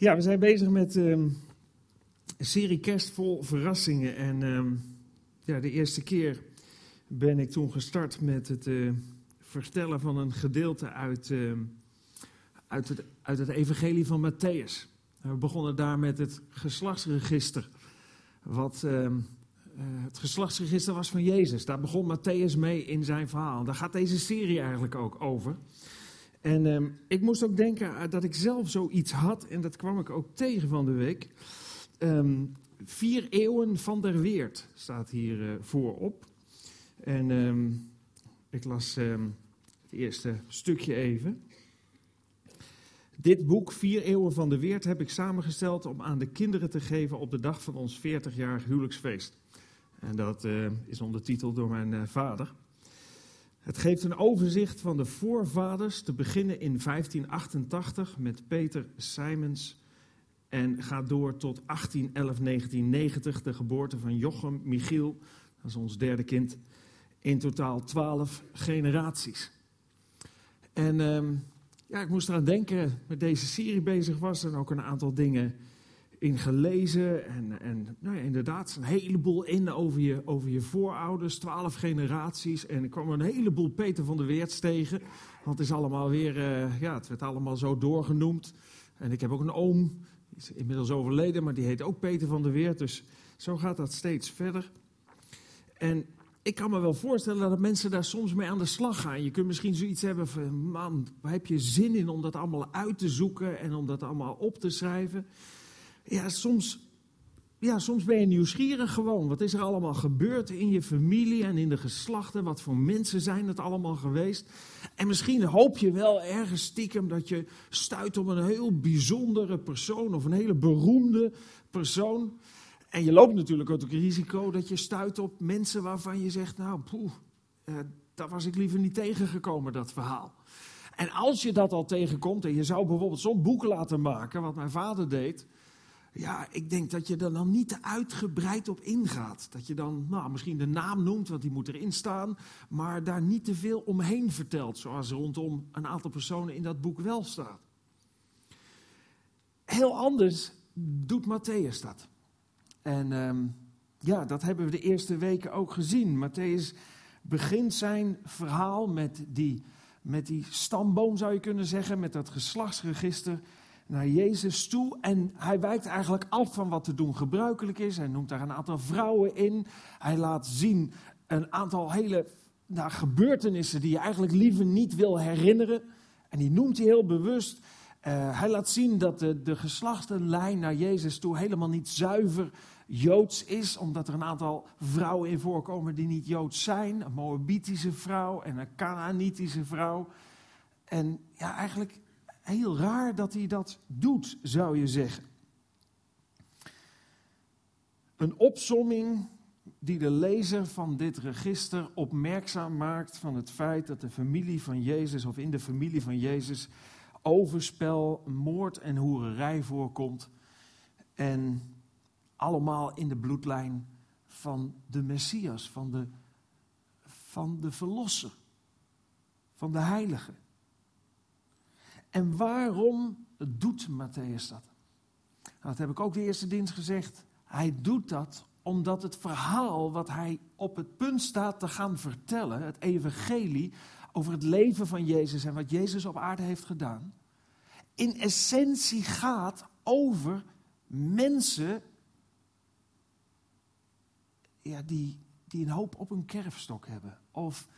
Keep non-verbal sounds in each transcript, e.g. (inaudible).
Ja, we zijn bezig met ehm, een serie kerst vol verrassingen. En ehm, ja, de eerste keer ben ik toen gestart met het eh, vertellen van een gedeelte uit, ehm, uit, het, uit het evangelie van Matthäus. We begonnen daar met het geslachtsregister. Wat eh, het geslachtsregister was van Jezus. Daar begon Matthäus mee in zijn verhaal. Daar gaat deze serie eigenlijk ook over. En ehm, ik moest ook denken eh, dat ik zelf zoiets had, en dat kwam ik ook tegen van de week. Ehm, vier eeuwen van der Weert staat hier uh, voorop. En ehm, ik las het eerste stukje even. Dit boek, Vier Eeuwen van de Weert, heb ik samengesteld om aan de kinderen te geven op de dag van ons 40-jarig huwelijksfeest. En dat uh, is ondertiteld door mijn vader. Het geeft een overzicht van de voorvaders, te beginnen in 1588 met Peter Simons en gaat door tot 1811, 1990, de geboorte van Jochem Michiel, dat is ons derde kind, in totaal twaalf generaties. En uh, ja, ik moest eraan denken, met deze serie bezig was en ook een aantal dingen in gelezen. En, en nou ja, inderdaad, een heleboel in over je, over je voorouders, twaalf generaties. En ik kwam een heleboel Peter van der Weerts tegen. Want het is allemaal weer, uh, ja, het werd allemaal zo doorgenoemd. En ik heb ook een oom, die is inmiddels overleden, maar die heet ook Peter van der Weert. Dus zo gaat dat steeds verder. En ik kan me wel voorstellen dat mensen daar soms mee aan de slag gaan. Je kunt misschien zoiets hebben van, man, waar heb je zin in om dat allemaal uit te zoeken en om dat allemaal op te schrijven? Ja, soms, ja, soms ben je nieuwsgierig gewoon. Wat is er allemaal gebeurd in je familie en in de geslachten? Wat voor mensen zijn het allemaal geweest? En misschien hoop je wel ergens stiekem dat je stuit op een heel bijzondere persoon of een hele beroemde persoon. En je loopt natuurlijk ook het risico dat je stuit op mensen waarvan je zegt, nou, poeh, eh, daar was ik liever niet tegengekomen, dat verhaal. En als je dat al tegenkomt en je zou bijvoorbeeld zo'n boek laten maken, wat mijn vader deed, ja, ik denk dat je er dan niet te uitgebreid op ingaat. Dat je dan nou, misschien de naam noemt, want die moet erin staan, maar daar niet te veel omheen vertelt, zoals rondom een aantal personen in dat boek wel staat. Heel anders doet Matthäus dat. En um, ja, dat hebben we de eerste weken ook gezien. Matthäus begint zijn verhaal met die, met die stamboom, zou je kunnen zeggen, met dat geslachtsregister naar Jezus toe. En hij wijkt eigenlijk af van wat te doen gebruikelijk is. Hij noemt daar een aantal vrouwen in. Hij laat zien een aantal hele nou, gebeurtenissen die je eigenlijk liever niet wil herinneren. En die noemt hij heel bewust. Uh, hij laat zien dat de, de geslachtenlijn naar Jezus toe helemaal niet zuiver Joods is, omdat er een aantal vrouwen in voorkomen die niet Joods zijn. Een Moabitische vrouw en een Canaanitische vrouw. En ja, eigenlijk heel raar dat hij dat doet, zou je zeggen. Een opsomming die de lezer van dit register opmerkzaam maakt van het feit dat de familie van Jezus of in de familie van Jezus overspel, moord en hoererij voorkomt. En allemaal in de bloedlijn van de Messias, van de, van de Verlosser, van de Heilige. En waarom doet Matthäus dat? Nou, dat heb ik ook de eerste dienst gezegd. Hij doet dat omdat het verhaal wat hij op het punt staat te gaan vertellen, het evangelie over het leven van Jezus en wat Jezus op aarde heeft gedaan, in essentie gaat over mensen ja, die, die een hoop op een kerfstok hebben. Of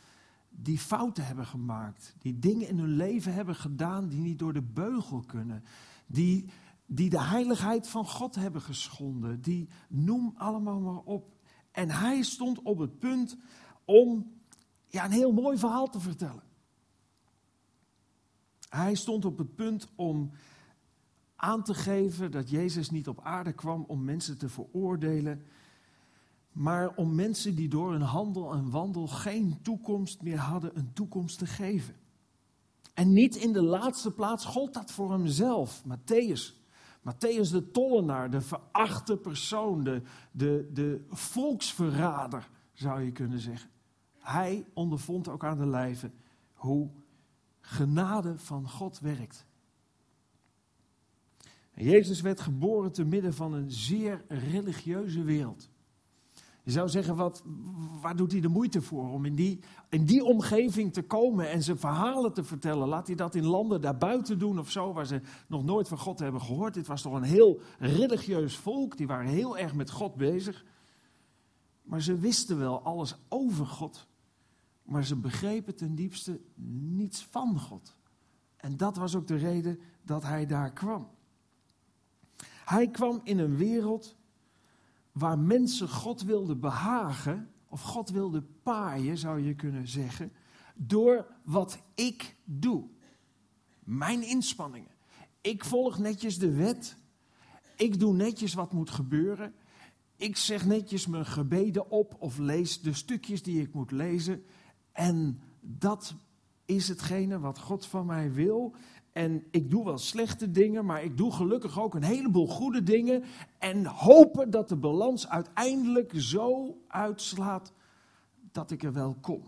die fouten hebben gemaakt. Die dingen in hun leven hebben gedaan die niet door de beugel kunnen. Die, die de heiligheid van God hebben geschonden. Die noem allemaal maar op. En hij stond op het punt om ja, een heel mooi verhaal te vertellen. Hij stond op het punt om aan te geven dat Jezus niet op aarde kwam om mensen te veroordelen, maar om mensen die door hun handel en wandel geen toekomst meer hadden, een toekomst te geven. En niet in de laatste plaats gold dat voor hemzelf, Matthäus. Matthäus de tollenaar, de verachte persoon, de, de, de volksverrader, zou je kunnen zeggen. Hij ondervond ook aan de lijve hoe genade van God werkt. Jezus werd geboren te midden van een zeer religieuze wereld. Je zou zeggen, wat, waar doet hij de moeite voor om in die, in die omgeving te komen en zijn verhalen te vertellen? Laat hij dat in landen daarbuiten doen of zo, waar ze nog nooit van God hebben gehoord? Dit was toch een heel religieus volk, die waren heel erg met God bezig. Maar ze wisten wel alles over God, maar ze begrepen ten diepste niets van God. En dat was ook de reden dat hij daar kwam. Hij kwam in een wereld waar mensen God wilden behagen, of God wilde paaien, zou je kunnen zeggen, door wat ik doe. Mijn inspanningen. Ik volg netjes de wet. Ik doe netjes wat moet gebeuren. Ik zeg netjes mijn gebeden op of lees de stukjes die ik moet lezen. En dat is hetgene wat God van mij wil. En ik doe wel slechte dingen, maar ik doe gelukkig ook een heleboel goede dingen. En hopen dat de balans uiteindelijk zo uitslaat dat ik er wel kom.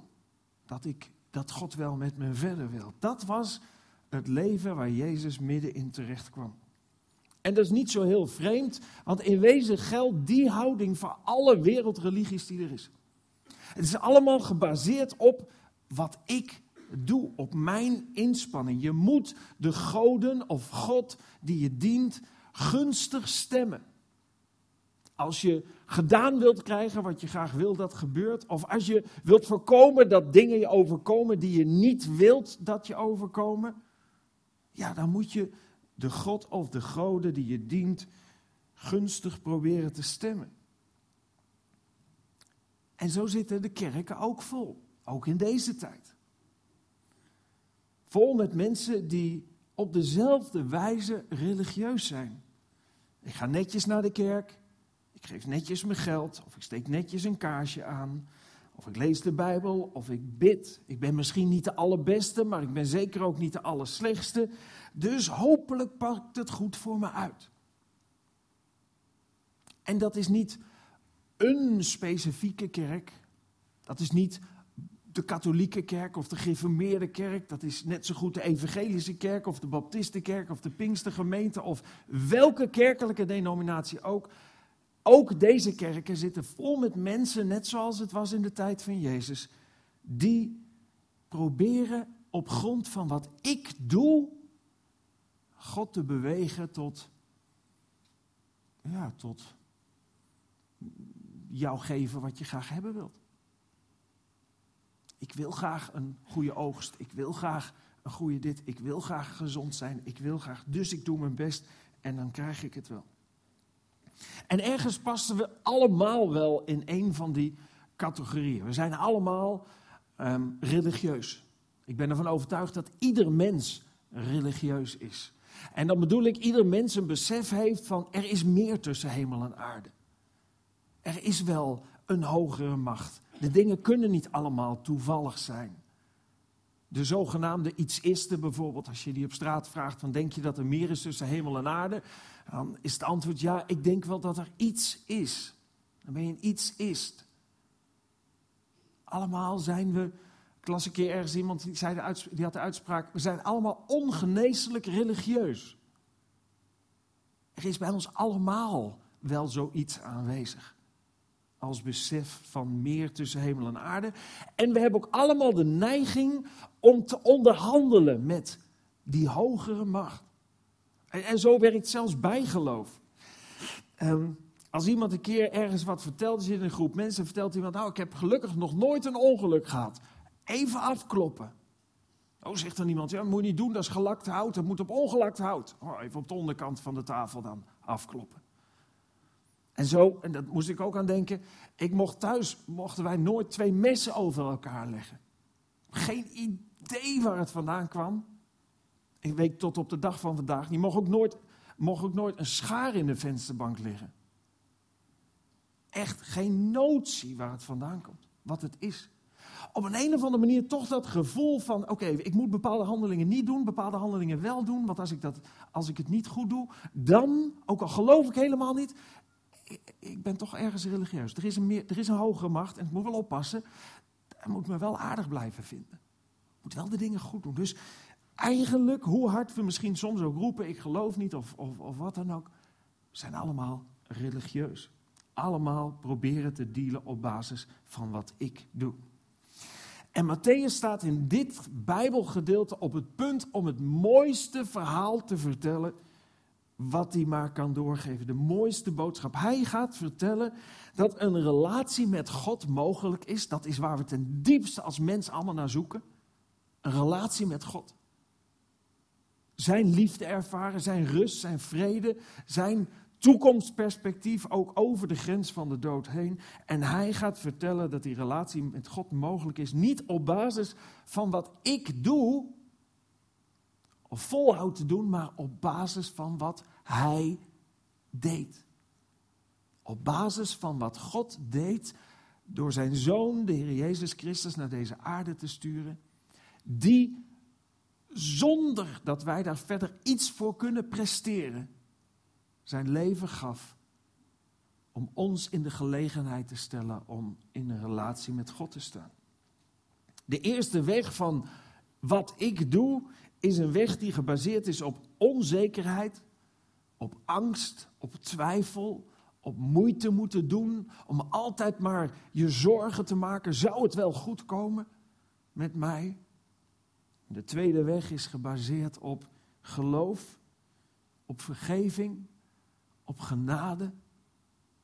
Dat, ik, dat God wel met me verder wil. Dat was het leven waar Jezus middenin terecht kwam. En dat is niet zo heel vreemd, want in wezen geldt die houding voor alle wereldreligies die er is. Het is allemaal gebaseerd op wat ik doe, op mijn inspanning. Je moet de goden of God die je dient gunstig stemmen. Als je gedaan wilt krijgen wat je graag wil dat gebeurt, of als je wilt voorkomen dat dingen je overkomen die je niet wilt dat je overkomen, ja, dan moet je de God of de goden die je dient gunstig proberen te stemmen. En zo zitten de kerken ook vol, ook in deze tijd. Vol met mensen die op dezelfde wijze religieus zijn. Ik ga netjes naar de kerk, ik geef netjes mijn geld, of ik steek netjes een kaarsje aan, of ik lees de Bijbel, of ik bid. Ik ben misschien niet de allerbeste, maar ik ben zeker ook niet de allerslechtste. Dus hopelijk pakt het goed voor me uit. En dat is niet een specifieke kerk. Dat is niet de katholieke kerk of de gereformeerde kerk. Dat is net zo goed de evangelische kerk of de baptistenkerk of de pinkstergemeente of welke kerkelijke denominatie ook. Ook deze kerken zitten vol met mensen, net zoals het was in de tijd van Jezus, die proberen op grond van wat ik doe, God te bewegen tot, ja, tot jou geven wat je graag hebben wilt. Ik wil graag een goede oogst. Ik wil graag een goede dit. Ik wil graag gezond zijn. Ik wil graag. Dus ik doe mijn best en dan krijg ik het wel. En ergens passen we allemaal wel in een van die categorieën. We zijn allemaal ehm, religieus. Ik ben ervan overtuigd dat ieder mens religieus is. En dan bedoel ik, ieder mens een besef heeft van er is meer tussen hemel en aarde. Er is wel een hogere macht. De dingen kunnen niet allemaal toevallig zijn. De zogenaamde iets is bijvoorbeeld, als je die op straat vraagt, van denk je dat er meer is tussen hemel en aarde? Dan is het antwoord ja, ik denk wel dat er iets is. Dan ben je een iets is. Allemaal zijn we, ik las een keer ergens iemand die, zei de die had de uitspraak, we zijn allemaal ongeneeslijk religieus. Er is bij ons allemaal wel zoiets aanwezig als besef van meer tussen hemel en aarde. En we hebben ook allemaal de neiging om te onderhandelen met die hogere macht. En, en zo werkt zelfs bijgeloof. Um, als iemand een keer ergens wat vertelt, is in een groep mensen, vertelt iemand, nou ik heb gelukkig nog nooit een ongeluk gehad. Even afkloppen. Oh, zegt dan iemand, ja, dat moet je niet doen, dat is gelakt hout, dat moet op ongelakt hout. Oh, even op de onderkant van de tafel dan afkloppen. En zo, en dat moest ik ook aan denken, ik mocht thuis, mochten wij nooit twee messen over elkaar leggen. Geen idee waar het vandaan kwam. Ik weet tot op de dag van vandaag, die mocht ook nooit, mocht ook nooit een schaar in de vensterbank liggen. Echt geen notie waar het vandaan komt, wat het is. Op een, een of andere manier toch dat gevoel van, oké, ik moet bepaalde handelingen niet doen, bepaalde handelingen wel doen, want als ik, dat, als ik het niet goed doe, dan, ook al geloof ik helemaal niet, ik ben toch ergens religieus. Er is, een er is een hogere macht en ik moet wel oppassen. Hij moet me wel aardig blijven vinden. Moet wel de dingen goed doen. Dus eigenlijk, hoe hard we misschien soms ook roepen, ik geloof niet of, of, of wat dan ook, zijn allemaal religieus. Allemaal proberen te dealen op basis van wat ik doe. En Matthäus staat in dit Bijbelgedeelte op het punt om het mooiste verhaal te vertellen wat hij maar kan doorgeven. De mooiste boodschap. Hij gaat vertellen dat een relatie met God mogelijk is. Dat is waar we ten diepste als mens allemaal naar zoeken. Een relatie met God. Zijn liefde ervaren, zijn rust, zijn vrede, zijn toekomstperspectief ook over de grens van de dood heen. En hij gaat vertellen dat die relatie met God mogelijk is. Niet op basis van wat ik doe, of volhoud te doen, maar op basis van wat hij deed. Op basis van wat God deed door zijn zoon, de Heer Jezus Christus, naar deze aarde te sturen. Die zonder dat wij daar verder iets voor kunnen presteren, zijn leven gaf om ons in de gelegenheid te stellen om in een relatie met God te staan. De eerste weg van wat ik doe is een weg die gebaseerd is op onzekerheid, op angst, op twijfel, op moeite moeten doen, om altijd maar je zorgen te maken. Zou het wel goed komen met mij? De tweede weg is gebaseerd op geloof, op vergeving, op genade,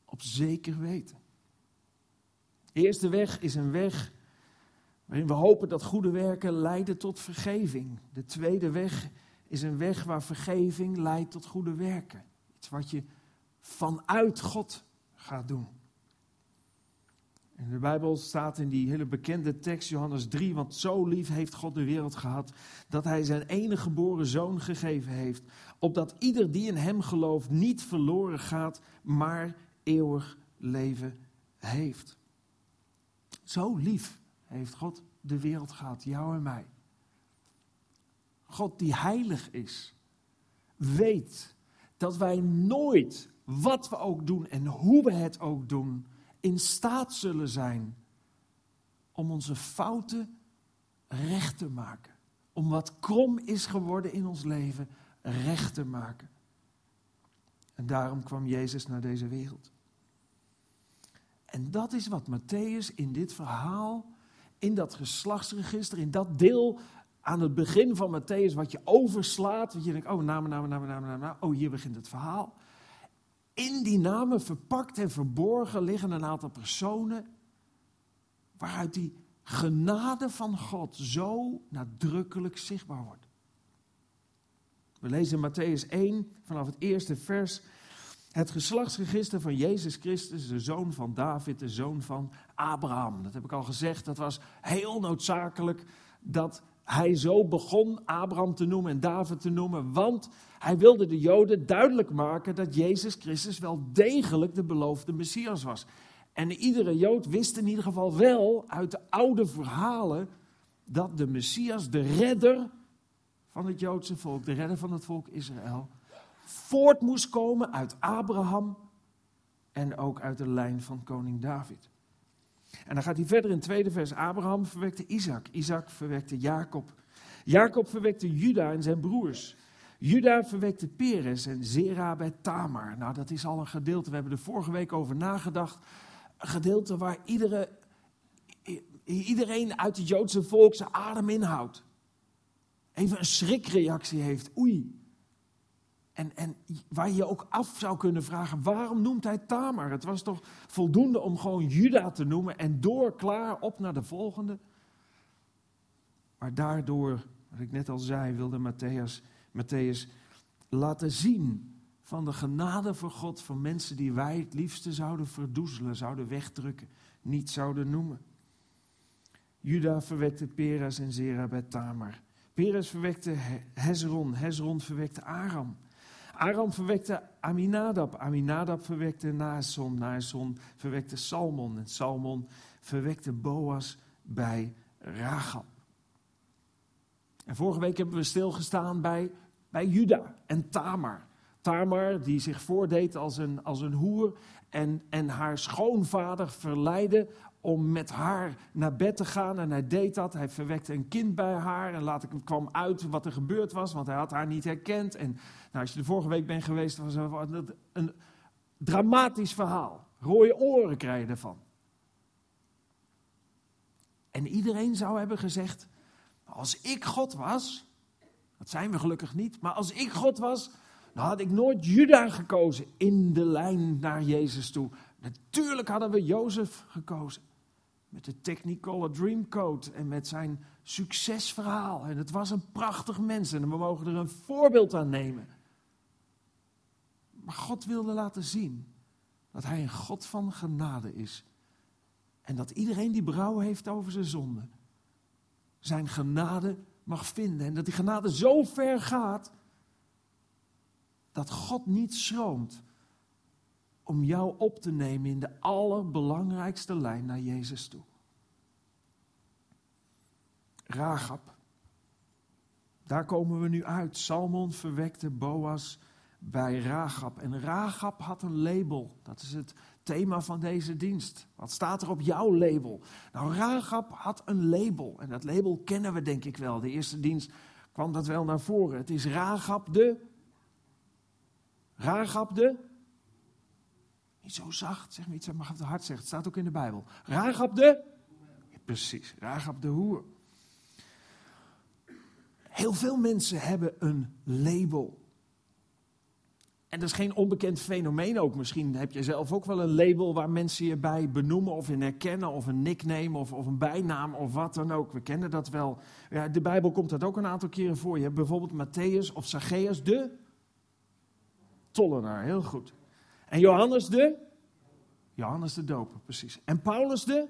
op zeker weten. De eerste weg is een weg waarin we hopen dat goede werken leiden tot vergeving. De tweede weg is een weg waar vergeving leidt tot goede werken. Iets wat je vanuit God gaat doen. In de Bijbel staat in die hele bekende tekst, Johannes 3, want zo lief heeft God de wereld gehad, dat hij zijn enige geboren zoon gegeven heeft, opdat ieder die in hem gelooft niet verloren gaat, maar eeuwig leven heeft. Zo lief heeft God de wereld gehad, jou en mij. God die heilig is, weet dat wij nooit, wat we ook doen en hoe we het ook doen, in staat zullen zijn om onze fouten recht te maken. Om wat krom is geworden in ons leven recht te maken. En daarom kwam Jezus naar deze wereld. En dat is wat Matthäus in dit verhaal, in dat geslachtsregister, in dat deel aan het begin van Matthäus, wat je overslaat, wat je denkt, oh, namen, namen, namen, namen, oh, hier begint het verhaal. In die namen verpakt en verborgen liggen een aantal personen waaruit die genade van God zo nadrukkelijk zichtbaar wordt. We lezen in Matthäus 1 vanaf het eerste vers het geslachtsregister van Jezus Christus, de zoon van David, de zoon van Abraham. Dat heb ik al gezegd, dat was heel noodzakelijk dat hij zo begon Abraham te noemen en David te noemen, want hij wilde de Joden duidelijk maken dat Jezus Christus wel degelijk de beloofde Messias was. En iedere Jood wist in ieder geval wel uit de oude verhalen dat de Messias, de redder van het Joodse volk, de redder van het volk Israël, voort moest komen uit Abraham en ook uit de lijn van koning David. En dan gaat hij verder in het tweede vers. Abraham verwekte Isaac. Isaac verwekte Jacob. Jacob verwekte Juda en zijn broers. Juda verwekte Peres en Zera bij Tamar. Nou, dat is al een gedeelte. We hebben er vorige week over nagedacht. Een gedeelte waar iedere, iedereen uit het Joodse volk zijn adem inhoudt. Even een schrikreactie heeft. Oei, en, en waar je ook af zou kunnen vragen, waarom noemt hij Tamar? Het was toch voldoende om gewoon Juda te noemen en door, klaar, op naar de volgende. Maar daardoor, wat ik net al zei, wilde Matthäus, Matthäus laten zien van de genade voor God van mensen die wij het liefste zouden verdoezelen, zouden wegdrukken, niet zouden noemen. Juda verwekte Peres en Zera bij Tamar. Peres verwekte Hezron, Hezron verwekte Aram. Aram verwekte Aminadab. Aminadab verwekte Naasson. Naasson verwekte Salmon. En Salmon verwekte Boas bij Rachab. En vorige week hebben we stilgestaan bij, bij Juda en Tamar. Tamar die zich voordeed als een, als een hoer en, en haar schoonvader verleidde om met haar naar bed te gaan. En hij deed dat. Hij verwekte een kind bij haar. En later kwam uit wat er gebeurd was, want hij had haar niet herkend. En nou, als je de vorige week bent geweest, was het een dramatisch verhaal. Rode oren krijg je ervan. En iedereen zou hebben gezegd: Als ik God was, dat zijn we gelukkig niet, maar als ik God was, dan had ik nooit Juda gekozen in de lijn naar Jezus toe. Natuurlijk hadden we Jozef gekozen. Met de Technicolor Dreamcode en met zijn succesverhaal. En het was een prachtig mens en we mogen er een voorbeeld aan nemen. Maar God wilde laten zien dat Hij een God van genade is. En dat iedereen die brouw heeft over zijn zonde, zijn genade mag vinden. En dat die genade zo ver gaat dat God niet schroomt om jou op te nemen in de allerbelangrijkste lijn naar Jezus toe. Ragab. Daar komen we nu uit. Salmon verwekte Boas bij Ragab. En Ragab had een label. Dat is het thema van deze dienst. Wat staat er op jouw label? Nou, Ragab had een label. En dat label kennen we denk ik wel. De eerste dienst kwam dat wel naar voren. Het is Ragab de... Ragab de... Zo zacht, zeg niet zo, mag het hard zeggen. Het staat ook in de Bijbel. Ragab de... precies, Ragab de hoer. Heel veel mensen hebben een label. En dat is geen onbekend fenomeen ook. Misschien heb je zelf ook wel een label waar mensen je bij benoemen of in herkennen, of een nickname of, of een bijnaam of wat dan ook. We kennen dat wel. Ja, de Bijbel komt dat ook een aantal keren voor. Je hebt bijvoorbeeld Matthäus of Zacchaeus de tollenaar, heel goed. En Johannes de? Johannes de doper, precies. En Paulus de?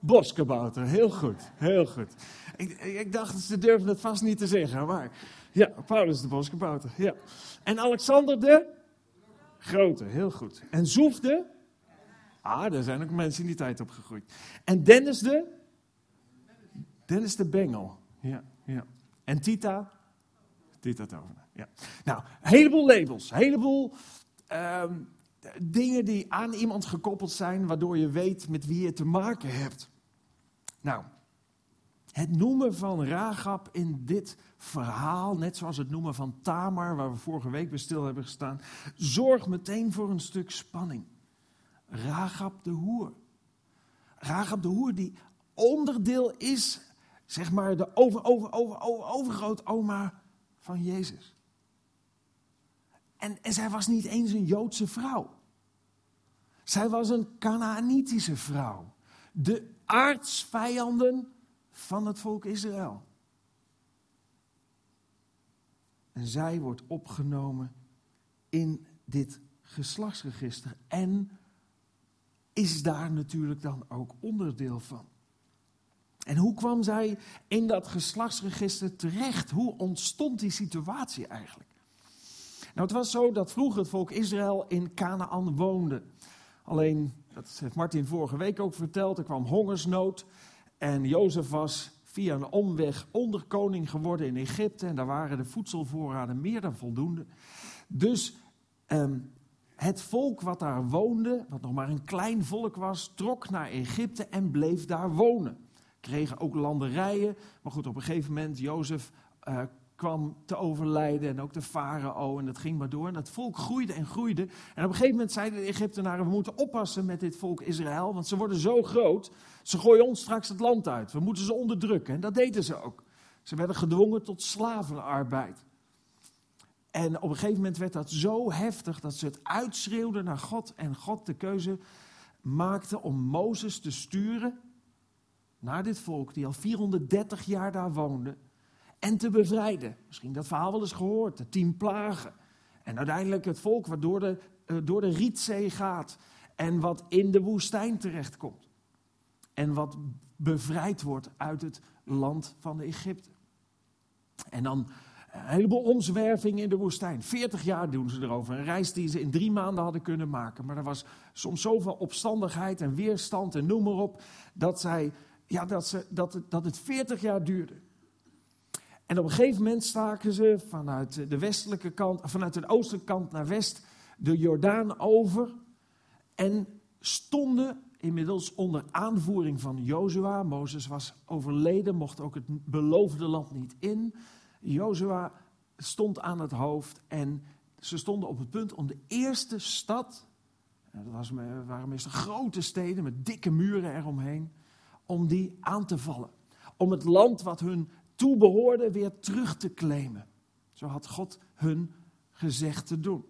Boskabouter, heel goed, heel goed. Ik, ik dacht, ze durven het vast niet te zeggen, maar ja, Paulus de Boskabouter, ja. En Alexander de? Grote, heel goed. En Zoef de? Ah, daar zijn ook mensen in die tijd opgegroeid. En Dennis de? Dennis de Bengel, ja, ja. En Tita? Tita Tovenaar, ja. Nou, een heleboel labels, een heleboel ehm, dingen die aan iemand gekoppeld zijn, waardoor je weet met wie je te maken hebt. Nou, het noemen van Ragab in dit verhaal, net zoals het noemen van Tamar, waar we vorige week bij stil hebben gestaan, zorgt meteen voor een stuk spanning. Ragab de hoer. Ragab de hoer die onderdeel is, zeg maar, de over, over, over, over, overgrootoma van Jezus. En, zij was niet eens een Joodse vrouw. Zij was een Canaanitische vrouw. De aardsvijanden van het volk Israël. En zij wordt opgenomen in dit geslachtsregister en is daar natuurlijk dan ook onderdeel van. En hoe kwam zij in dat geslachtsregister terecht? Hoe ontstond die situatie eigenlijk? Nou, het was zo dat vroeger het volk Israël in Canaan woonde. Alleen, dat heeft Martin vorige week ook verteld, er kwam hongersnood. En Jozef was via een omweg onderkoning geworden in Egypte. En daar waren de voedselvoorraden meer dan voldoende. Dus ehm, het volk wat daar woonde, wat nog maar een klein volk was, trok naar Egypte en bleef daar wonen. Kregen ook landerijen. Maar goed, op een gegeven moment, Jozef uh, kwam te overlijden en ook de farao en dat ging maar door. En dat volk groeide en groeide. En op een gegeven moment zeiden de Egyptenaren, we moeten oppassen met dit volk Israël, want ze worden zo groot, ze gooien ons straks het land uit. We moeten ze onderdrukken. En dat deden ze ook. Ze werden gedwongen tot slavenarbeid. En op een gegeven moment werd dat zo heftig dat ze het uitschreeuwden naar God en God de keuze maakte om Mozes te sturen naar dit volk die al 430 jaar daar woonde en te bevrijden. Misschien dat verhaal wel eens gehoord, de tien plagen. En uiteindelijk het volk wat door de, uh, door de Rietzee gaat en wat in de woestijn terechtkomt. En wat bevrijd wordt uit het land van de Egypte. En dan een heleboel omzwerving in de woestijn. 40 jaar doen ze erover. Een reis die ze in drie maanden hadden kunnen maken. Maar er was soms zoveel opstandigheid en weerstand en noem maar op. Dat, zij, ja, dat, ze, dat, het, dat het 40 jaar duurde. En op een gegeven moment staken ze vanuit de westelijke kant, vanuit de oostelijke kant naar west de Jordaan over. En stonden inmiddels onder aanvoering van Jozua. Mozes was overleden, mocht ook het beloofde land niet in. Jozua stond aan het hoofd en ze stonden op het punt om de eerste stad, dat was, waren meestal grote steden met dikke muren eromheen, om die aan te vallen. Om het land wat hun toebehoorde weer terug te claimen. Zo had God hun gezegd te doen.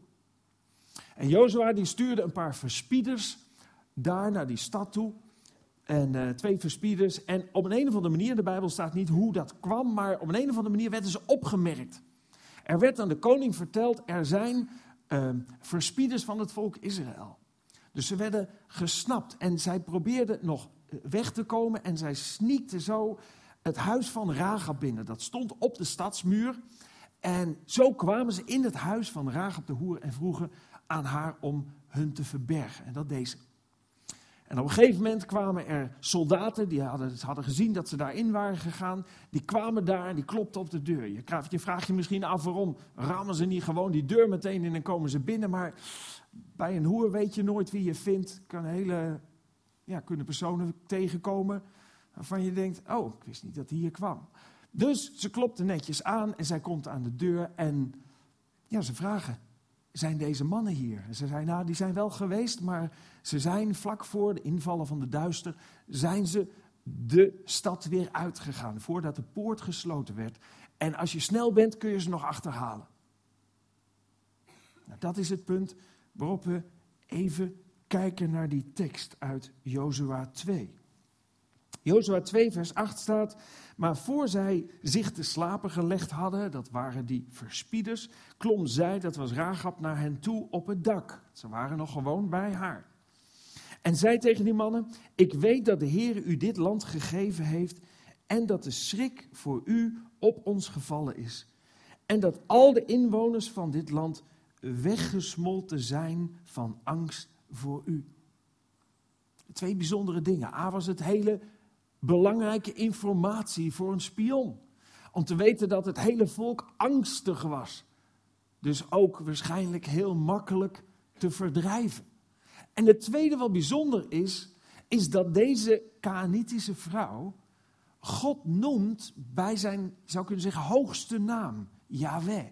En Jozua die stuurde een paar verspieders daar naar die stad toe. En uh, twee verspieders. En op een, een of andere manier, de Bijbel staat niet hoe dat kwam, maar op een, een of andere manier werden ze opgemerkt. Er werd aan de koning verteld, er zijn uh, verspieders van het volk Israël. Dus ze werden gesnapt en zij probeerden nog eh, weg te komen en zij sneakten zo het huis van Ragab binnen. Dat stond op de stadsmuur. En zo kwamen ze in het huis van Ragab de hoer en vroegen aan haar om hun te verbergen. En dat deed ze. En op een gegeven moment kwamen er soldaten, die hadden, hadden gezien dat ze daarin waren gegaan. Die kwamen daar en die klopten op de deur. Je, je vraagt je misschien af waarom rammen ze niet gewoon die deur meteen in en komen ze binnen. Maar bij een hoer weet je nooit wie je vindt. Kan hele, ja, kunnen personen tegenkomen waarvan je denkt, oh, ik wist niet dat hij hier kwam. Dus ze klopte netjes aan en zij komt aan de deur en ja, ze vragen, zijn deze mannen hier? En ze zei, nou, die zijn wel geweest, maar ze zijn vlak voor de invallen van de duister, zijn ze de stad weer uitgegaan, voordat de poort gesloten werd. En als je snel bent, kun je ze nog achterhalen. Nou, dat is het punt waarop we even kijken naar die tekst uit Jozua 2. Jozua 2, vers 8 staat, maar voor zij zich te slapen gelegd hadden, dat waren die verspieders, klom zij, dat was Ragab, naar hen toe op het dak. Ze waren nog gewoon bij haar. En zei tegen die mannen, ik weet dat de Heer u dit land gegeven heeft en dat de schrik voor u op ons gevallen is. En dat al de inwoners van dit land weggesmolten zijn van angst voor u. Twee bijzondere dingen. A was het hele belangrijke informatie voor een spion. Om te weten dat het hele volk angstig was. Dus ook waarschijnlijk heel makkelijk te verdrijven. En het tweede wat bijzonder is, is dat deze Kaanitische vrouw God noemt bij zijn, zou kunnen zeggen, hoogste naam, Yahweh.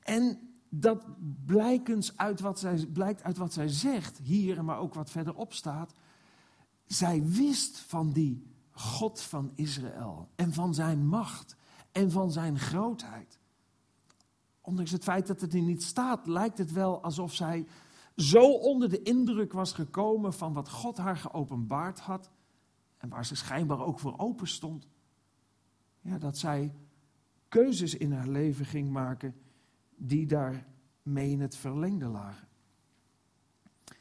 En dat blijkens uit wat zij, blijkt uit wat zij zegt hier, maar ook wat verderop staat, zij wist van die God van Israël en van zijn macht en van zijn grootheid. Ondanks het feit dat het er niet staat, lijkt het wel alsof zij zo onder de indruk was gekomen van wat God haar geopenbaard had en waar ze schijnbaar ook voor open stond. Ja, dat zij keuzes in haar leven ging maken die daarmee in het verlengde lagen.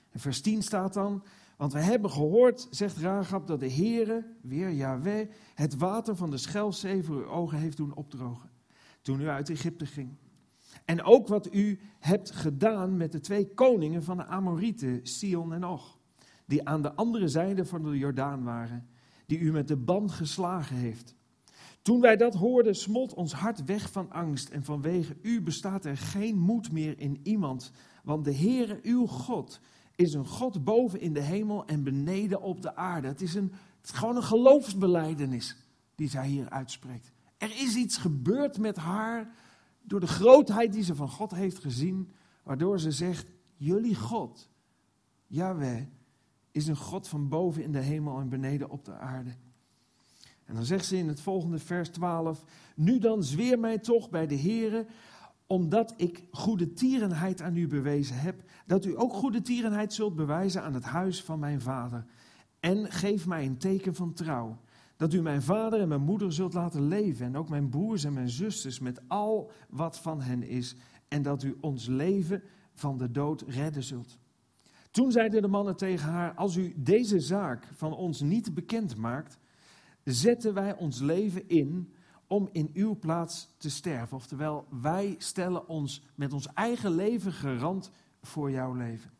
En vers 10 staat dan, want we hebben gehoord, zegt Ragab, dat de Heere, weer Yahweh, het water van de Schelzee voor uw ogen heeft doen opdrogen. Toen u uit Egypte ging. En ook wat u hebt gedaan met de twee koningen van de Amorieten, Sion en Och. Die aan de andere zijde van de Jordaan waren. Die u met de band geslagen heeft. Toen wij dat hoorden, smolt ons hart weg van angst. En vanwege u bestaat er geen moed meer in iemand. Want de Heere, uw God, is een God boven in de hemel en beneden op de aarde. Het is, een, gewoon een geloofsbeleidenis die zij hier uitspreekt. Er is iets gebeurd met haar door de grootheid die ze van God heeft gezien, waardoor ze zegt, jullie God, Yahweh, is een God van boven in de hemel en beneden op de aarde. En dan zegt ze in het volgende vers 12, nu dan zweer mij toch bij de Heere omdat ik goede tierenheid aan u bewezen heb, dat u ook goede tierenheid zult bewijzen aan het huis van mijn vader. En geef mij een teken van trouw, dat u mijn vader en mijn moeder zult laten leven, en ook mijn broers en mijn zusters met al wat van hen is, en dat u ons leven van de dood redden zult. Toen zeiden de mannen tegen haar: Als u deze zaak van ons niet bekend maakt, zetten wij ons leven in om in uw plaats te sterven. Oftewel, wij stellen ons met ons eigen leven garant voor jouw leven.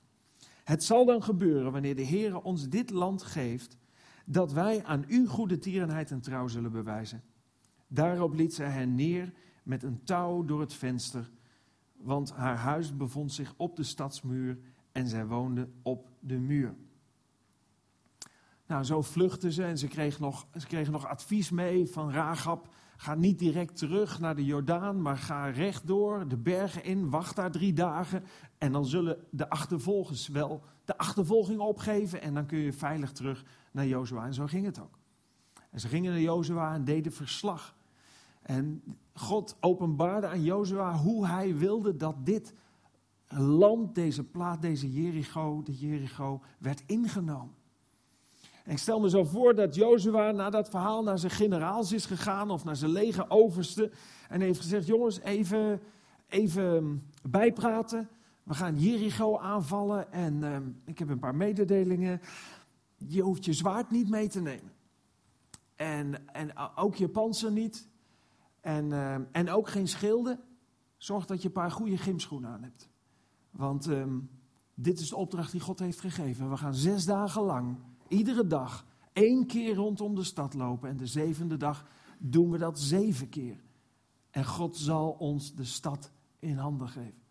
Het zal dan gebeuren wanneer de Heer ons dit land geeft, dat wij aan u goede tierenheid en trouw zullen bewijzen. Daarop liet zij hen neer met een touw door het venster, want haar huis bevond zich op de stadsmuur en zij woonde op de muur. Nou, zo vluchtten ze en ze kregen nog, ze kregen nog advies mee van Rahab. Ga niet direct terug naar de Jordaan, maar ga rechtdoor de bergen in. Wacht daar drie dagen en dan zullen de achtervolgers wel de achtervolging opgeven. En dan kun je veilig terug naar Jozua. En zo ging het ook. En ze gingen naar Jozua en deden verslag. En God openbaarde aan Jozua hoe hij wilde dat dit land, deze plaat, deze Jericho, de Jericho, werd ingenomen. En ik stel me zo voor dat Jozua na dat verhaal naar zijn generaals is gegaan of naar zijn legeroverste en heeft gezegd, jongens, even, even bijpraten. We gaan Jericho aanvallen en uh, ik heb een paar mededelingen. Je hoeft je zwaard niet mee te nemen. En, en ook je panzer niet. En, uh, en ook geen schilden. Zorg dat je een paar goede gymschoenen aan hebt. Want dit is de opdracht die God heeft gegeven. We gaan zes dagen lang, iedere dag, één keer rondom de stad lopen. En de zevende dag doen we dat zeven keer. En God zal ons de stad in handen geven.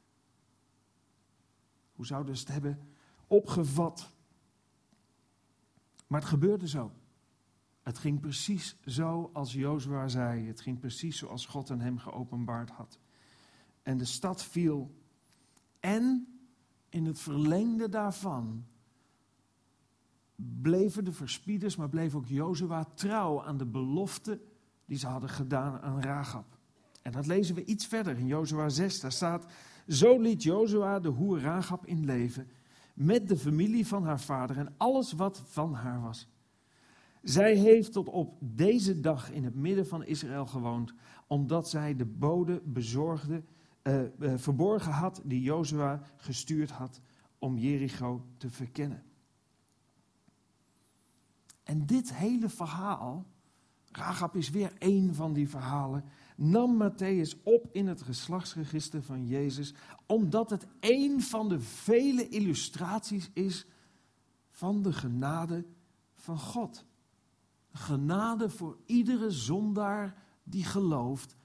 Hoe zouden ze het hebben opgevat? Maar het gebeurde zo. Het ging precies zo als Jozua zei. Het ging precies zoals God aan hem geopenbaard had. En de stad viel. En in het verlengde daarvan bleven de verspieders, maar bleef ook Jozua trouw aan de belofte die ze hadden gedaan aan Rahab. En dat lezen we iets verder in Jozua 6. Daar staat, zo liet Jozua de hoer Rahab in leven, met de familie van haar vader en alles wat van haar was. Zij heeft tot op deze dag in het midden van Israël gewoond, omdat zij de bode bezorgde, uh, uh, verborgen had die Jozua gestuurd had om Jericho te verkennen. En dit hele verhaal, Rahab is weer één van die verhalen, nam Matthäus op in het geslachtsregister van Jezus, omdat het één van de vele illustraties is van de genade van God. Genade voor iedere zondaar die gelooft,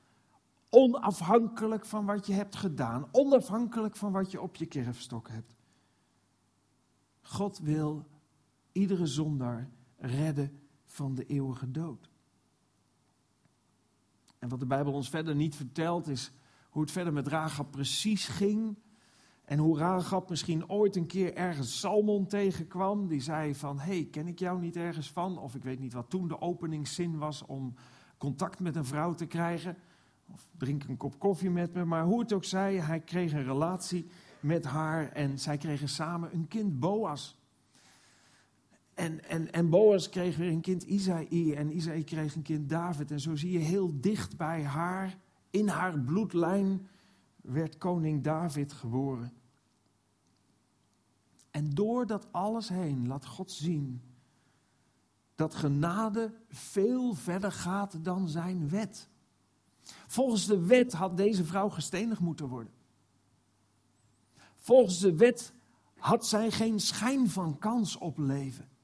onafhankelijk van wat je hebt gedaan, onafhankelijk van wat je op je kerfstok hebt. God wil iedere zondaar redden van de eeuwige dood. En wat de Bijbel ons verder niet vertelt is hoe het verder met Rahab precies ging. En hoe Rahab misschien ooit een keer ergens Salmon tegenkwam. Die zei van, hey, ken ik jou niet ergens van? Of ik weet niet wat toen de openingszin was om contact met een vrouw te krijgen. Of drink een kop koffie met me. Maar hoe het ook zij, hij kreeg een relatie met haar. En zij kregen samen een kind, Boas. En, en, en Boas kreeg weer een kind Isaïe en Isaïe kreeg een kind David. En zo zie je heel dicht bij haar, in haar bloedlijn, werd koning David geboren. En door dat alles heen laat God zien dat genade veel verder gaat dan zijn wet. Volgens de wet had deze vrouw gestenigd moeten worden. Volgens de wet had zij geen schijn van kans op leven.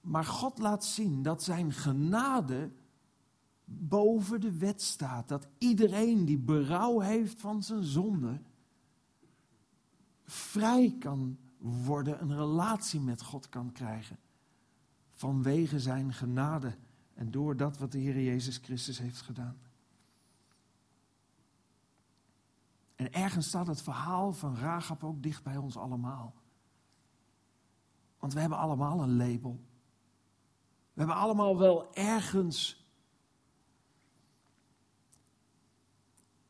Maar God laat zien dat zijn genade boven de wet staat. Dat iedereen die berouw heeft van zijn zonde vrij kan worden, een relatie met God kan krijgen. Vanwege zijn genade en door dat wat de Heer Jezus Christus heeft gedaan. En ergens staat het verhaal van Rahab ook dicht bij ons allemaal. Want we hebben allemaal een label. We hebben allemaal wel ergens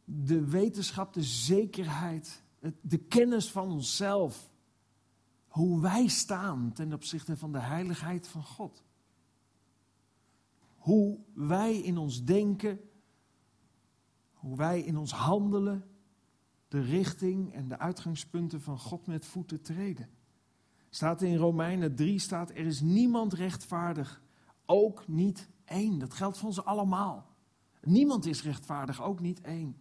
de wetenschap, de zekerheid, de kennis van onszelf. Hoe wij staan ten opzichte van de heiligheid van God. Hoe wij in ons denken, hoe wij in ons handelen, de richting en de uitgangspunten van God met voeten treden. Staat in Romeinen 3 staat er is niemand rechtvaardig ook niet één. Dat geldt voor ons allemaal. Niemand is rechtvaardig, ook niet één.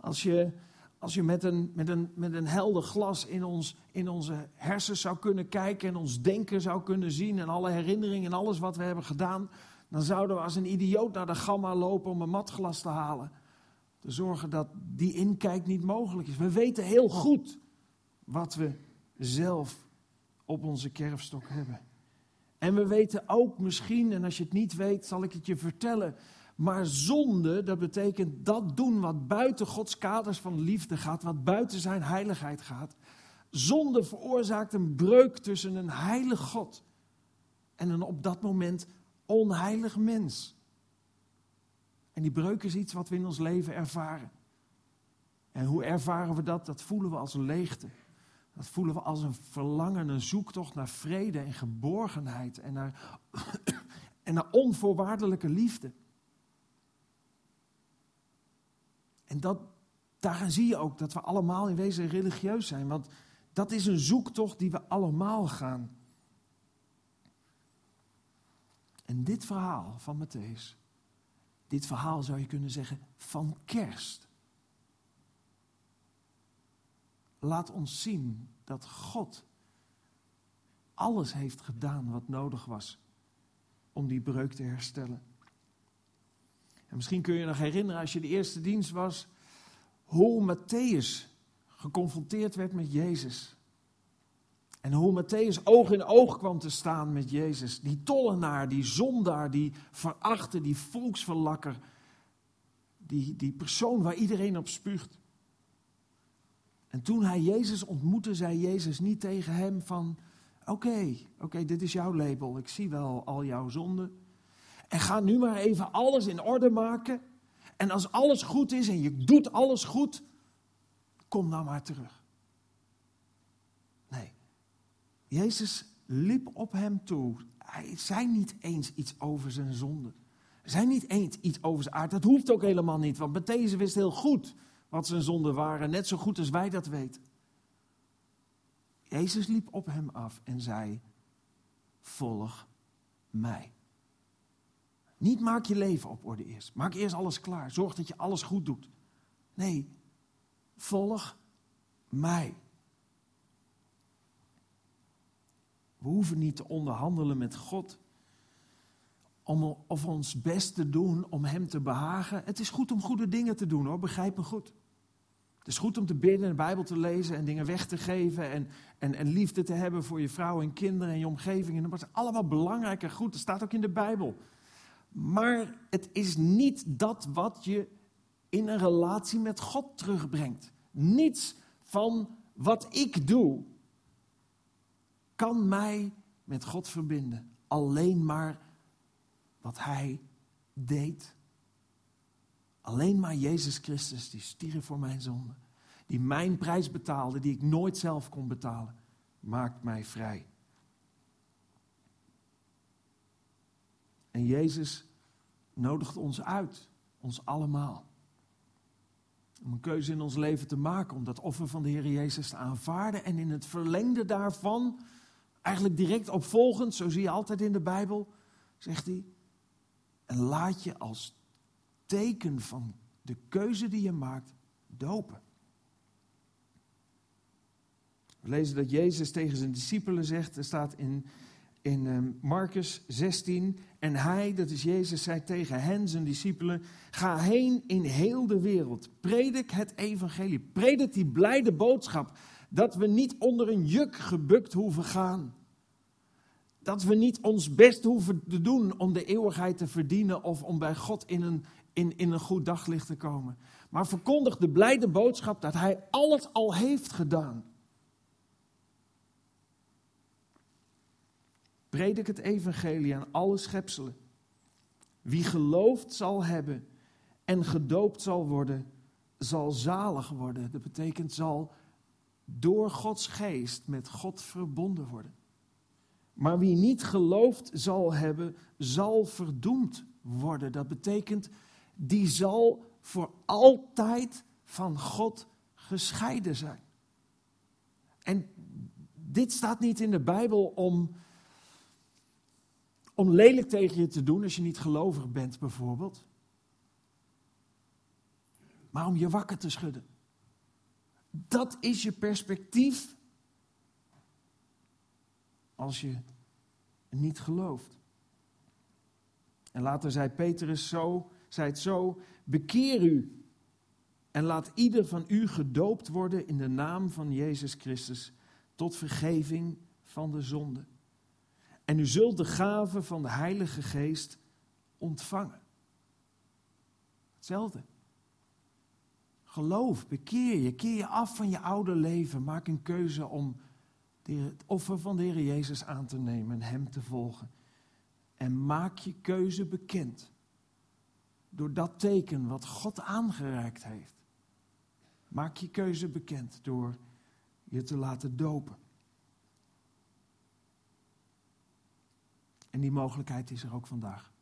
Als je, als je met, een, met, een, met een helder glas in, ons, in onze hersens zou kunnen kijken en ons denken zou kunnen zien en alle herinneringen en alles wat we hebben gedaan, dan zouden we als een idioot naar de gamma lopen om een matglas te halen. Te zorgen dat die inkijk niet mogelijk is. We weten heel goed wat we zelf op onze kerfstok hebben. En we weten ook misschien, en als je het niet weet, zal ik het je vertellen. Maar zonde, dat betekent dat doen wat buiten Gods kaders van liefde gaat, wat buiten zijn heiligheid gaat. Zonde veroorzaakt een breuk tussen een heilig God en een op dat moment onheilig mens. En die breuk is iets wat we in ons leven ervaren. En hoe ervaren we dat? Dat voelen we als leegte. Dat voelen we als een verlangen, een zoektocht naar vrede en geborgenheid en naar, (coughs) en naar onvoorwaardelijke liefde. En dat, daarin zie je ook dat we allemaal in wezen religieus zijn. Want dat is een zoektocht die we allemaal gaan. En dit verhaal van Matthäus, dit verhaal zou je kunnen zeggen van kerst, laat ons zien dat God alles heeft gedaan wat nodig was om die breuk te herstellen. En misschien kun je nog herinneren als je de eerste dienst was, hoe Matthäus geconfronteerd werd met Jezus. En hoe Matthäus oog in oog kwam te staan met Jezus. Die tollenaar, die zondaar, die verachte, die volksverlakker. Die, die persoon waar iedereen op spuugt. En toen hij Jezus ontmoette, zei Jezus niet tegen hem van... Oké, oké, dit is jouw label. Ik zie wel al jouw zonden. En ga nu maar even alles in orde maken. En als alles goed is en je doet alles goed, kom nou maar terug. Nee, Jezus liep op hem toe. Hij zei niet eens iets over zijn zonde. Hij zei niet eens iets over zijn aard. Dat hoeft ook helemaal niet, want deze wist heel goed wat zijn zonden waren, net zo goed als wij dat weten. Jezus liep op hem af en zei: Volg mij. Niet maak je leven op orde eerst. Maak eerst alles klaar. Zorg dat je alles goed doet. Nee, volg mij. We hoeven niet te onderhandelen met God om of ons best te doen om Hem te behagen. Het is goed om goede dingen te doen hoor, begrijp me goed. Het is goed om te bidden en de Bijbel te lezen en dingen weg te geven en, en, en liefde te hebben voor je vrouw en kinderen en je omgeving. En dat is allemaal belangrijk en goed, dat staat ook in de Bijbel. Maar het is niet dat wat je in een relatie met God terugbrengt. Niets van wat ik doe kan mij met God verbinden. Alleen maar wat Hij deed. Alleen maar Jezus Christus, die stierf voor mijn zonde. Die mijn prijs betaalde, die ik nooit zelf kon betalen, maakt mij vrij. En Jezus nodigt ons uit, ons allemaal. Om een keuze in ons leven te maken, om dat offer van de Heer Jezus te aanvaarden. En in het verlengde daarvan, eigenlijk direct opvolgend, zo zie je altijd in de Bijbel, zegt hij. En laat je als teken van de keuze die je maakt, dopen. We lezen dat Jezus tegen zijn discipelen zegt, er staat in in ehm, Marcus 16. En hij, dat is Jezus, zei tegen hen, zijn discipelen: Ga heen in heel de wereld. Predik het evangelie. Predik die blijde boodschap. Dat we niet onder een juk gebukt hoeven gaan. Dat we niet ons best hoeven te doen om de eeuwigheid te verdienen of om bij God in een, in, in een goed daglicht te komen. Maar verkondig de blijde boodschap dat Hij alles al heeft gedaan. Predik het evangelie aan alle schepselen. Wie geloofd zal hebben en gedoopt zal worden, zal zalig worden. Dat betekent zal door Gods geest met God verbonden worden. Maar wie niet geloofd zal hebben, zal verdoemd worden. Dat betekent, die zal voor altijd van God gescheiden zijn. En dit staat niet in de Bijbel om om lelijk tegen je te doen als je niet gelovig bent, bijvoorbeeld. Maar om je wakker te schudden. Dat is je perspectief als je niet gelooft. En later zei Petrus zo, zei het zo, bekeer u en laat ieder van u gedoopt worden in de naam van Jezus Christus tot vergeving van de zonde. En u zult de gave van de Heilige Geest ontvangen. Hetzelfde. Geloof, bekeer je, keer je af van je oude leven. Maak een keuze om het offer van de Heer Jezus aan te nemen en Hem te volgen. En maak je keuze bekend door dat teken wat God aangereikt heeft. Maak je keuze bekend door je te laten dopen. En die mogelijkheid is er ook vandaag.